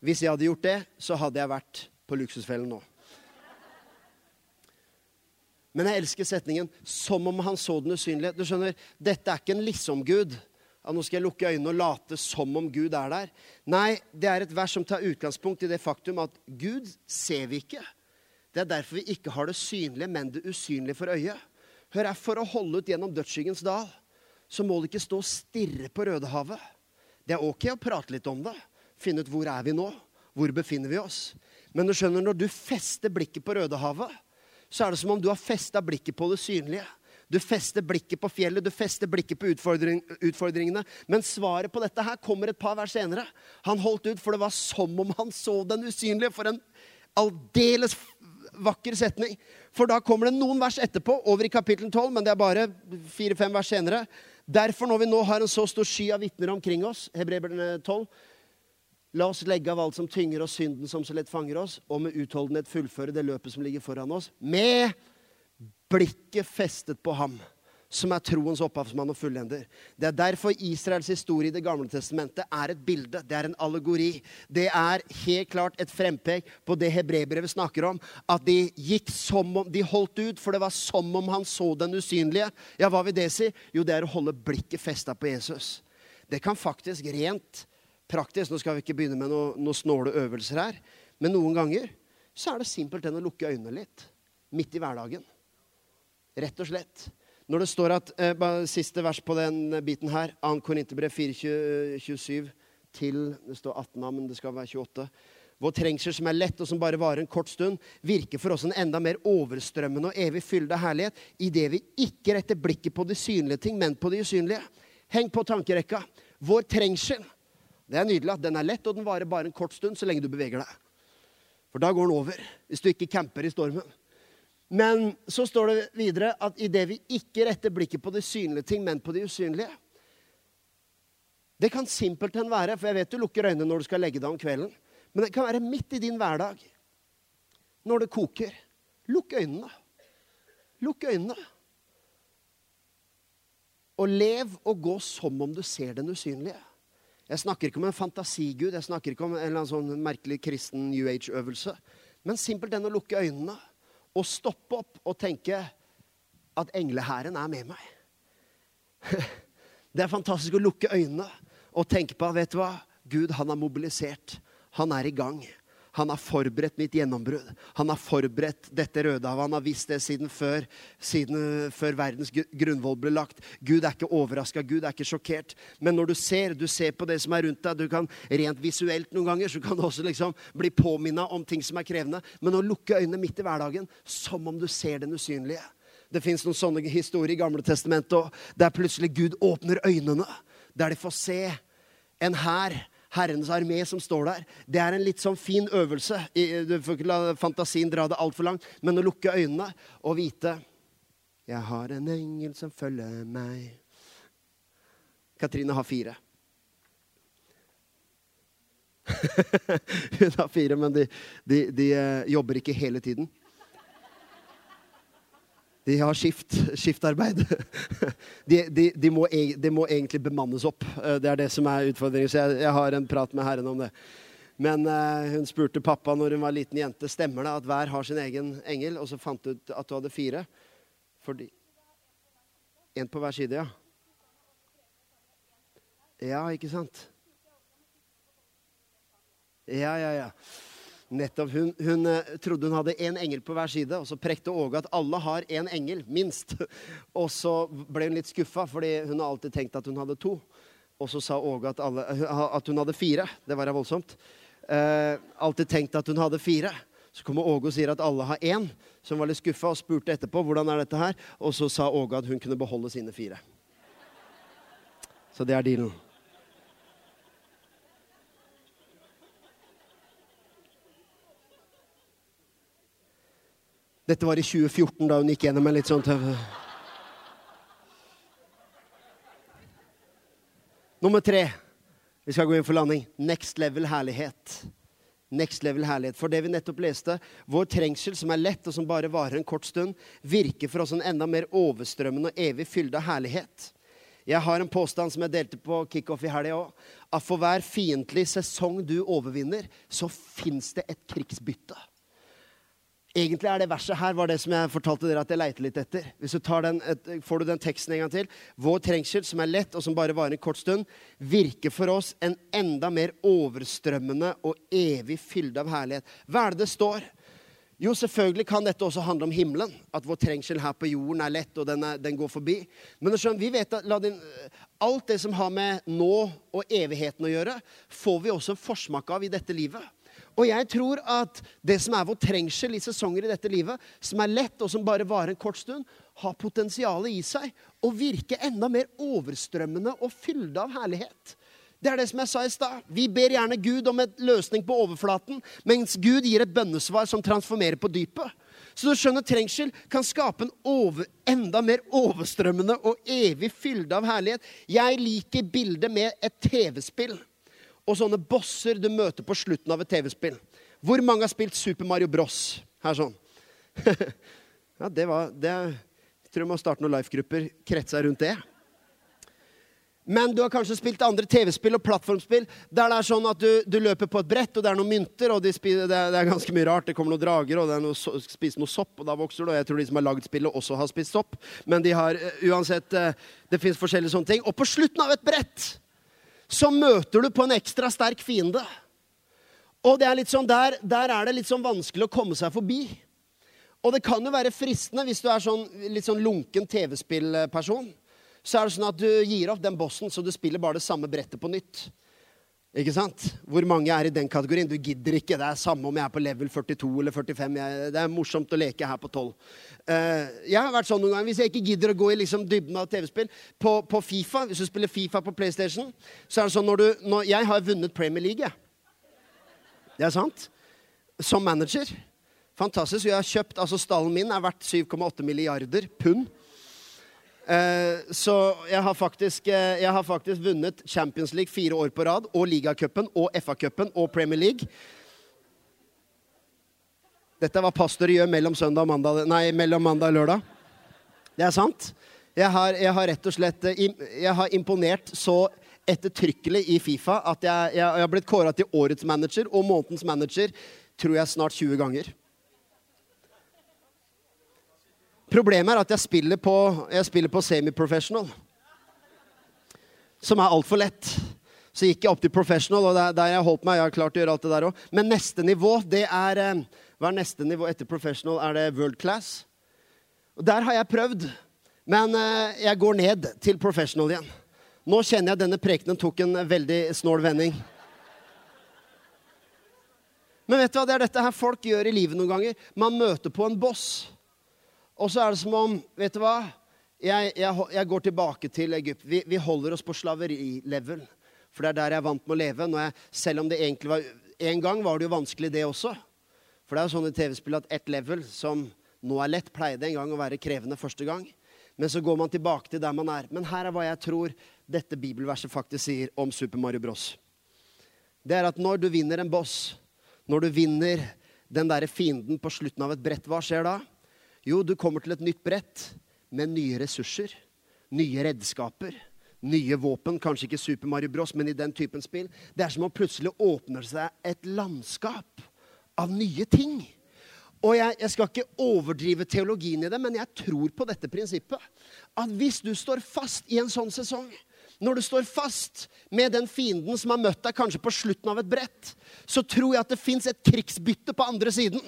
Hvis jeg hadde gjort det, så hadde jeg vært på Luksusfellen nå. Men jeg elsker setningen 'som om han så den usynlige'. Du skjønner, Dette er ikke en liksom-gud. Ja, nå skal jeg lukke øynene og late som om Gud er der. Nei, det er et vers som tar utgangspunkt i det faktum at Gud ser vi ikke. Det er derfor vi ikke har det synlige, men det usynlige for øyet. Hør her, For å holde ut gjennom dødsskyggens dal så må du ikke stå og stirre på Rødehavet. Det er ok å prate litt om det. Finne ut hvor er vi nå? Hvor befinner vi oss? Men du skjønner, når du fester blikket på Rødehavet, så er det som om du har festa blikket på det synlige. Du fester blikket på fjellet, du fester blikket på utfordring, utfordringene. Men svaret på dette her kommer et par vers senere. Han holdt ut, for det var som om han så den usynlige. For en aldeles vakker setning. For da kommer det noen vers etterpå, over i kapittel 12, men det er bare fire-fem vers senere. Derfor, når vi nå har en så stor sky av vitner omkring oss, Hebreberne 12, La oss legge av alt som tynger oss, synden som så lett fanger oss, og med utholdenhet fullføre det løpet som ligger foran oss, med blikket festet på ham, som er troens opphavsmann og fullender. Det er derfor Israels historie i Det gamle testamentet er et bilde. Det er en allegori. Det er helt klart et frempek på det hebreerbrevet snakker om. At de gikk som om De holdt ut, for det var som om han så den usynlige. Ja, hva vil det si? Jo, det er å holde blikket festa på Jesus. Det kan faktisk rent praktisk. Nå skal vi ikke begynne med noen noe snåle øvelser her. Men noen ganger så er det simpelthen å lukke øynene litt. Midt i hverdagen. Rett og slett. Når det står at eh, Siste vers på den biten her, 2. Korinterbrev 4.27 til Det står 18 men det skal være 28. Vår trengsel som er lett, og som bare varer en kort stund, virker for oss en enda mer overstrømmende og evig fylde av herlighet idet vi ikke retter blikket på de synlige ting, men på de usynlige. Heng på tankerekka. Vår trengsel det er nydelig at den er lett, og den varer bare en kort stund så lenge du beveger deg. For da går den over, hvis du ikke camper i stormen. Men så står det videre at idet vi ikke retter blikket på de synlige ting, men på de usynlige Det kan simpelthen være, for jeg vet du lukker øynene når du skal legge deg om kvelden, men det kan være midt i din hverdag. Når det koker. Lukk øynene. Lukk øynene. Og lev og gå som om du ser den usynlige. Jeg snakker ikke om en fantasigud, jeg snakker ikke om en eller annen sånn merkelig kristen New Age-øvelse. Men simpelthen å lukke øynene og stoppe opp og tenke at englehæren er med meg. Det er fantastisk å lukke øynene og tenke på vet du hva? Gud han har mobilisert. Han er i gang. Han har forberedt mitt gjennombrudd. Han har forberedt dette Rødehavet. Han har visst det siden før, siden før verdens grunnvoll ble lagt. Gud er ikke overraska, Gud er ikke sjokkert. Men når du ser, du ser på det som er rundt deg, du kan rent visuelt noen ganger, så kan du også liksom bli påminna om ting som er krevende. Men å lukke øynene midt i hverdagen som om du ser den usynlige. Det fins noen sånne historier i Gamle testamentet der plutselig Gud åpner øynene. Der de får se en hær Herrens armé som står der. Det er en litt sånn fin øvelse. Du får ikke la fantasien dra det altfor langt, men å lukke øynene og vite Jeg har en engel som følger meg. Katrine har fire. Hun har fire, men de, de, de eh, jobber ikke hele tiden. De har skift, skiftarbeid. De, de, de, må, de, må, egentlig bemannes opp. Eh, det er det som er utfordringen. Så jeg, jeg har en prat med Herren om det. Men uh, hun spurte pappa når hun var liten jente stemmer det at hver har sin egen engel. Og så fant du ut at du hadde fire. Fordi En på hver side, ja. Ja, ikke sant? Ja, ja, ja. Nettopp. Hun, hun eh, trodde hun hadde én engel på hver side, og så prekte Åge at alle har én engel, minst. Og så ble hun litt skuffa, fordi hun har alltid tenkt at hun hadde to. Og så sa Åge at, alle, at hun hadde fire. Det var da voldsomt. Eh, alltid tenkt at hun hadde fire. Så kommer Åge og sier at alle har én, som var litt skuffa og spurte etterpå hvordan er dette her. Og så sa Åge at hun kunne beholde sine fire. Så det er dealen. Dette var i 2014, da hun gikk gjennom en litt sånn tøff Nummer tre. Vi skal gå inn for landing. Next level herlighet. Next level herlighet. For det vi nettopp leste, vår trengsel, som er lett og som bare varer en kort stund, virker for oss en enda mer overstrømmende og evig fylde av herlighet. Jeg har en påstand som jeg delte på kickoff i helga òg. At for hver fiendtlig sesong du overvinner, så fins det et krigsbytte. Egentlig er det verset her var det som jeg fortalte dere at jeg leiter litt etter. Hvis du den, et, Får du den teksten en gang til? Vår trengsel, som er lett og som bare varer en kort stund, virker for oss en enda mer overstrømmende og evig fylde av herlighet. Hva er det det står? Jo, selvfølgelig kan dette også handle om himmelen. At vår trengsel her på jorden er lett, og den, er, den går forbi. Men skjønner, vi vet at din, alt det som har med nå og evigheten å gjøre, får vi også en forsmak av i dette livet. Og jeg tror at det som er vår trengsel i sesonger i dette livet, som er lett, og som bare varer en kort stund, har potensialet i seg å virke enda mer overstrømmende og fylde av herlighet. Det er det som jeg sa i stad. Vi ber gjerne Gud om en løsning på overflaten, mens Gud gir et bønnesvar som transformerer på dypet. Så du skjønner, trengsel kan skape en over, enda mer overstrømmende og evig fylde av herlighet. Jeg liker bildet med et TV-spill og sånne bosser du møter på slutten av et TV-spill. Hvor mange har spilt Super Mario Bros? Her sånn. ja, det var det, Jeg tror jeg må starte noen life-grupper kretsa rundt det. Men du har kanskje spilt andre TV-spill og plattformspill der det er sånn at du, du, løper på et brett, og det er noen mynter, og de spiser, det, er, det, er, ganske mye rart. Det kommer noen drager, og det er noe, spiser noe sopp, og da vokser du. Og jeg tror de som har lagd spillet, også har spist sopp. Men de har uh, uansett uh, Det fins forskjellige sånne ting. Og på slutten av et brett så møter du på en ekstra sterk fiende. Og det er litt sånn, der, der er det litt sånn vanskelig å komme seg forbi. Og det kan jo være fristende hvis du er sånn, litt sånn lunken TV-spillperson. Så er det sånn at du gir opp den bossen, så du spiller bare det samme brettet på nytt. Ikke sant? Hvor mange er i den kategorien? Du gidder ikke. Det er samme om jeg er på level 42 eller 45. Jeg, det er morsomt å leke her på 12. Uh, eh, jeg har vært sånn noen ganger. Hvis jeg ikke gidder å gå i liksom dybden av TV-spill på, på, Fifa, Hvis du spiller Fifa på PlayStation, så er det sånn når du når, Jeg har vunnet Premier League, jeg. Det er sant. Som manager. Fantastisk. Jeg har kjøpt, altså Stallen min er verdt 7,8 milliarder pund. Eh, så jeg har, faktisk, eh, jeg har faktisk vunnet Champions League fire år på rad, og ligacupen og FA-cupen og Premier League. Dette er hva pastoret gjør mellom, søndag og mandag, nei, mellom mandag og lørdag. Det er sant. Jeg har, jeg har rett og slett eh, jeg har imponert så ettertrykkelig i Fifa at jeg, jeg, jeg har blitt kåra til årets manager og månedens manager tror jeg snart 20 ganger. Problemet er at jeg spiller på, jeg spiller på semi-professional. Som er altfor lett. Så gikk jeg opp til professional, og der, der jeg holdt meg. Jeg har klart å gjøre alt det der også. Men neste nivå, det er eh, Hva er neste nivå etter professional? Er det world class? Og der har jeg prøvd. Men eh, jeg går ned til professional igjen. Nå kjenner jeg at denne prekenen tok en veldig snål vending. Men vet du hva, det er dette her folk gjør i livet noen ganger. Man møter på en boss. Og så er det som om Vet du hva? Jeg, jeg, jeg går tilbake til Egypt. Vi, vi holder oss på slaverilevel. For det er der jeg er vant med å leve. Jeg, selv om det egentlig var En gang var det jo vanskelig, det også. For det er jo sånn i TV-spill at ett level som nå er lett, pleide en gang å være krevende første gang. Men så går man tilbake til der man er. Men her er hva jeg tror dette bibelverset faktisk sier om Super Mario Bros. Det er at når du vinner en boss, når du vinner den derre fienden på slutten av et brett, hva skjer da? Jo, du kommer til et nytt brett med nye ressurser, nye redskaper, nye våpen. Kanskje ikke Super Mario Bros, men i den typen spill. Det er som om plutselig åpner seg et landskap av nye ting. Og jeg, jeg, skal ikke overdrive teologien i det, men jeg tror på dette prinsippet. At hvis du står fast i en sånn sesong, når du står fast med den fienden som har møtt deg kanskje på slutten av et brett, så tror jeg at det fins et krigsbytte på andre siden.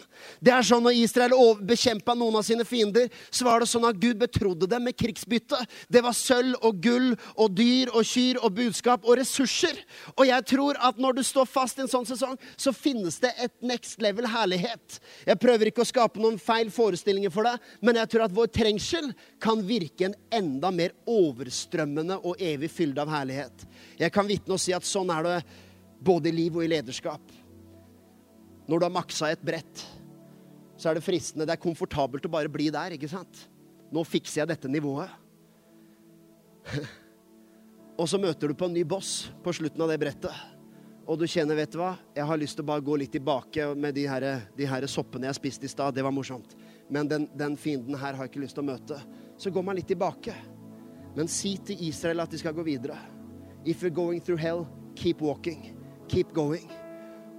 Det er sånn Når Israel bekjempa noen av sine fiender, så var det sånn at Gud betrodde dem med krigsbytte. Det var sølv og gull og dyr og kyr og budskap og ressurser. Og jeg tror at når du står fast i en sånn sesong, så finnes det et next level herlighet. Jeg prøver ikke å skape noen feil forestillinger for deg, men jeg tror at vår trengsel kan virke en enda mer overstrømmende og evig fylde av herlighet. Jeg kan vitne og si at sånn er det både i liv og i lederskap. Når du har maksa et brett, så er det fristende. Det er komfortabelt å bare bli der, ikke sant? Nå fikser jeg dette nivået. og så møter du på en ny boss på slutten av det brettet. Og du kjenner, vet du hva, jeg har lyst til å bare gå litt tilbake med de her, de her soppene jeg spiste i stad. Det var morsomt. Men den, den fienden her har jeg ikke lyst til å møte. Så går man litt tilbake. Men si til Israel at de skal gå videre. If you're going through hell, keep walking. Keep going.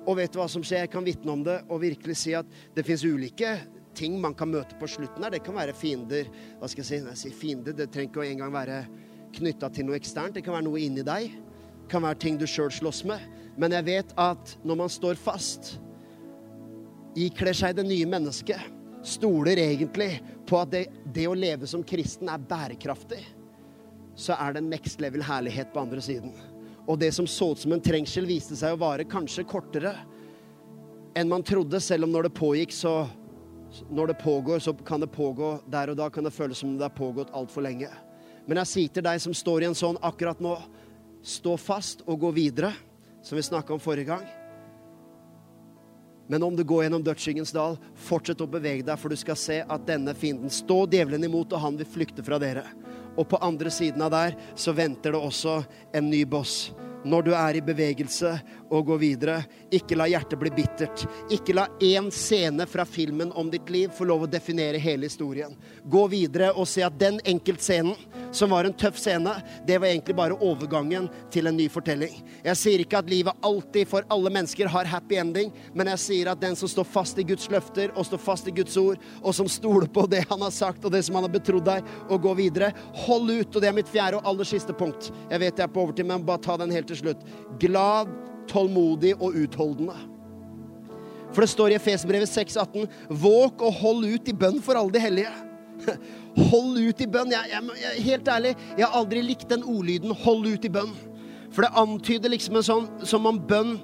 Og vet du hva som skjer? Jeg kan vitne om det og virkelig si at det fins ulike ting man kan møte på slutten her. Det kan være fiender. Hva skal jeg si? Jeg sier fiender, det trenger ikke engang være knytta til noe eksternt. Det kan være noe inni deg. Det kan være ting du sjøl slåss med. Men jeg vet at når man står fast, ikler seg det nye mennesket, stoler egentlig på at det, det å leve som kristen er bærekraftig så er det next level herlighet på andre siden. Og det som så ut som en trengsel, viste seg å vare kanskje kortere enn man trodde, selv om når det pågikk, så Når det pågår, så kan det pågå der og da kan det føles som det har pågått altfor lenge. Men jeg sier til deg som står i en sånn akkurat nå, stå fast og gå videre, som vi snakka om forrige gang. Men om du går gjennom dødsskyggens dal, fortsett å bevege deg, for du skal se at denne fienden står djevelen imot, og han vil flykte fra dere. Og på andre siden av der så venter det også en ny boss. Når du er i bevegelse og gå videre. Ikke la hjertet bli bittert. Ikke la én scene fra filmen om ditt liv få lov å definere hele historien. Gå videre og se at den enkeltscenen, som var en tøff scene, det var egentlig bare overgangen til en ny fortelling. Jeg sier ikke at livet alltid for alle mennesker har happy ending, men jeg sier at den som står fast i Guds løfter og står fast i Guds ord, og som stoler på det han har sagt og det som han har betrodd deg, og går videre, hold ut. Og det er mitt fjerde og aller siste punkt. Jeg vet jeg er på overtid, men bare ta den helt til slutt. Glad tålmodig og utholdende. For det står i Efesbrevet 6,18.: Våk og hold ut i bønn for alle de hellige. Hold ut i bønn. Jeg, jeg, jeg, helt ærlig, jeg har aldri likt den ordlyden 'hold ut i bønn'. For det antyder liksom en sånn som om bønn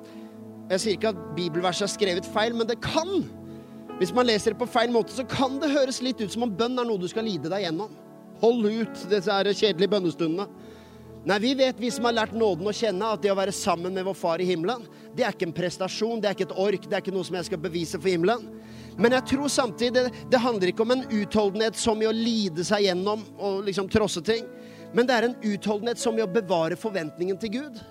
Jeg sier ikke at bibelverset er skrevet feil, men det kan. Hvis man leser det på feil måte, så kan det høres litt ut som om bønn er noe du skal lide deg gjennom. Hold ut disse kjedelige bønnestundene. Nei, vi vet, vi som har lært nåden å kjenne, at det å være sammen med vår Far i himmelen, det er ikke en prestasjon, det er ikke et ork, det er ikke noe som jeg skal bevise for himmelen. Men jeg tror samtidig det, handler ikke om en utholdenhet som i å lide seg gjennom og liksom trosse ting, men det er en utholdenhet som i å bevare forventningen til Gud.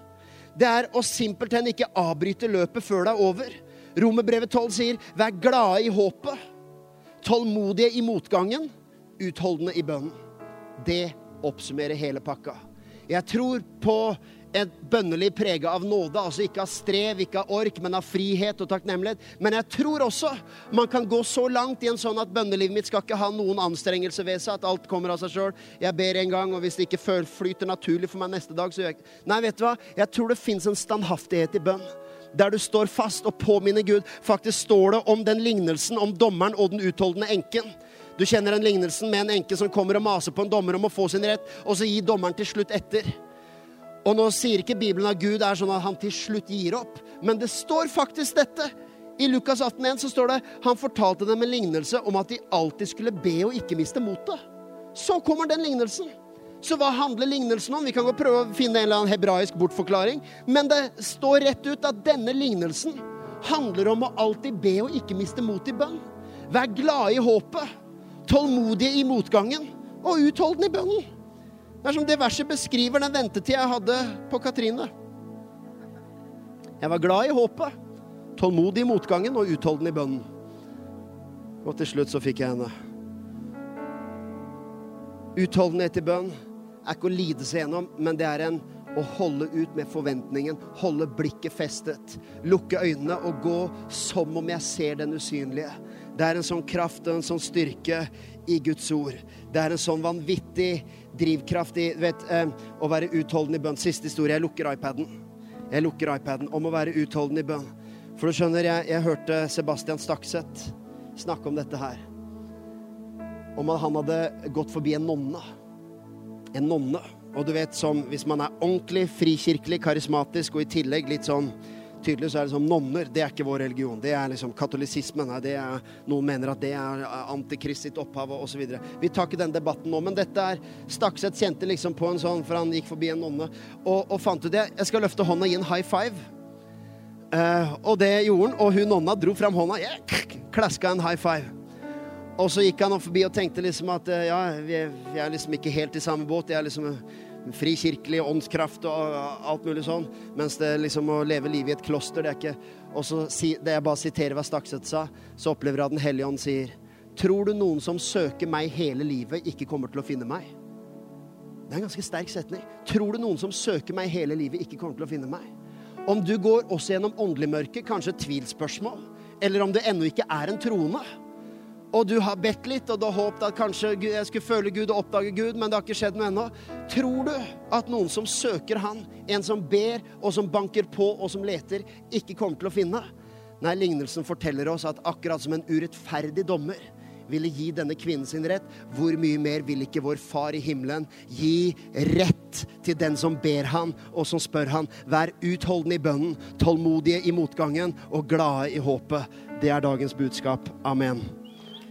Det er å simpelthen ikke avbryte løpet før det er over. Romerbrevet 12 sier 'vær glade i håpet', tålmodige i motgangen, utholdende i bønnen. Det oppsummerer hele pakka. Jeg tror på et bønneliv prege av nåde, altså ikke av strev, ikke av ork, men av frihet og takknemlighet. Men jeg tror også man kan gå så langt i en sånn at bønnelivet mitt skal ikke ha noen anstrengelse ved seg, at alt kommer av seg sjøl. Jeg ber en gang, og hvis det ikke flyter naturlig for meg neste dag, så gjør jeg ikke Nei, vet du hva? Jeg tror det fins en standhaftighet i bønn. Der du står fast og påminner Gud. Faktisk står det om den lignelsen om dommeren og den utholdende enken. Du kjenner den lignelsen med en enke som kommer og maser på en dommer om å få sin rett, og så gir dommeren til slutt etter. Og nå sier ikke Bibelen at Gud er sånn at han til slutt gir opp, men det står faktisk dette. I Lukas 18,1 så står det han fortalte dem en lignelse om at de alltid skulle be og ikke miste motet. Så kommer den lignelsen. Så hva handler lignelsen om? Vi kan gå prøve å finne en eller annen hebraisk bortforklaring. Men det står rett ut at denne lignelsen handler om å alltid be og ikke miste motet i bønn. Vær glad i håpet tålmodige i motgangen og utholdende i bønnen. Det er som det verset beskriver den ventetida jeg hadde på Katrine. Jeg var glad i håpet, tålmodig i motgangen og utholdende i bønnen. Og til slutt så fikk jeg henne. Utholdenhet i bønn er ikke å lide seg gjennom, men det er en å holde ut med forventningen, holde blikket festet, lukke øynene og gå som om jeg ser den usynlige. Det er en sånn kraft og en sånn styrke i Guds ord. Det er en sånn vanvittig drivkraft i vet, eh, å være utholden i bønn. Siste historie. Jeg lukker iPaden. Jeg lukker iPaden om å være utholden i bønn. For du skjønner, jeg, jeg hørte Sebastian Stakseth snakke om dette her. Om at han hadde gått forbi en nonne. En nonne. Og du vet, som hvis man er ordentlig frikirkelig, karismatisk og i tillegg litt sånn tydelig, så er det som nonner. Det er ikke vår religion. Det er liksom er, noen mener at det er antikrist sitt opphav osv. Vi tar ikke den debatten nå, men dette er Stakseth kjente liksom på en sånn, for han gikk forbi en nonne og, og fant ut det. Jeg skal løfte hånda og gi en high five. Uh, og det gjorde han, og hun nonna dro fram hånda. Jeg klaska en high five. Og så gikk han opp forbi og tenkte liksom at uh, ja, vi vi er, liksom ikke helt i samme båt. Jeg er liksom frikirkelig åndskraft og alt mulig sånn. Mens det liksom å leve livet i et kloster, det er ikke Og så det jeg bare siterer hva Stakset sa, så opplever jeg at Den hellige ånd sier Tror du noen som søker meg hele livet, ikke kommer til å finne meg? Det er en ganske sterk setning. Tror du noen som søker meg hele livet, ikke kommer til å finne meg? Om du går også gjennom åndelig mørke, kanskje tvilspørsmål, eller om det ennå ikke er en troende, og du har bedt litt, og du har håpet at kanskje jeg skulle føle Gud og oppdage Gud, men det har ikke skjedd noe ennå. Tror du at noen som søker Han, en som ber, og som banker på, og som leter, ikke kommer til å finne? Nei, lignelsen forteller oss at akkurat som en urettferdig dommer ville gi denne kvinnen sin rett, hvor mye mer vil ikke vår Far i himmelen gi rett til den som ber han, og som spør han? Vær utholdende i bønnen, tålmodige i motgangen og glade i håpet. Det er dagens budskap. Amen.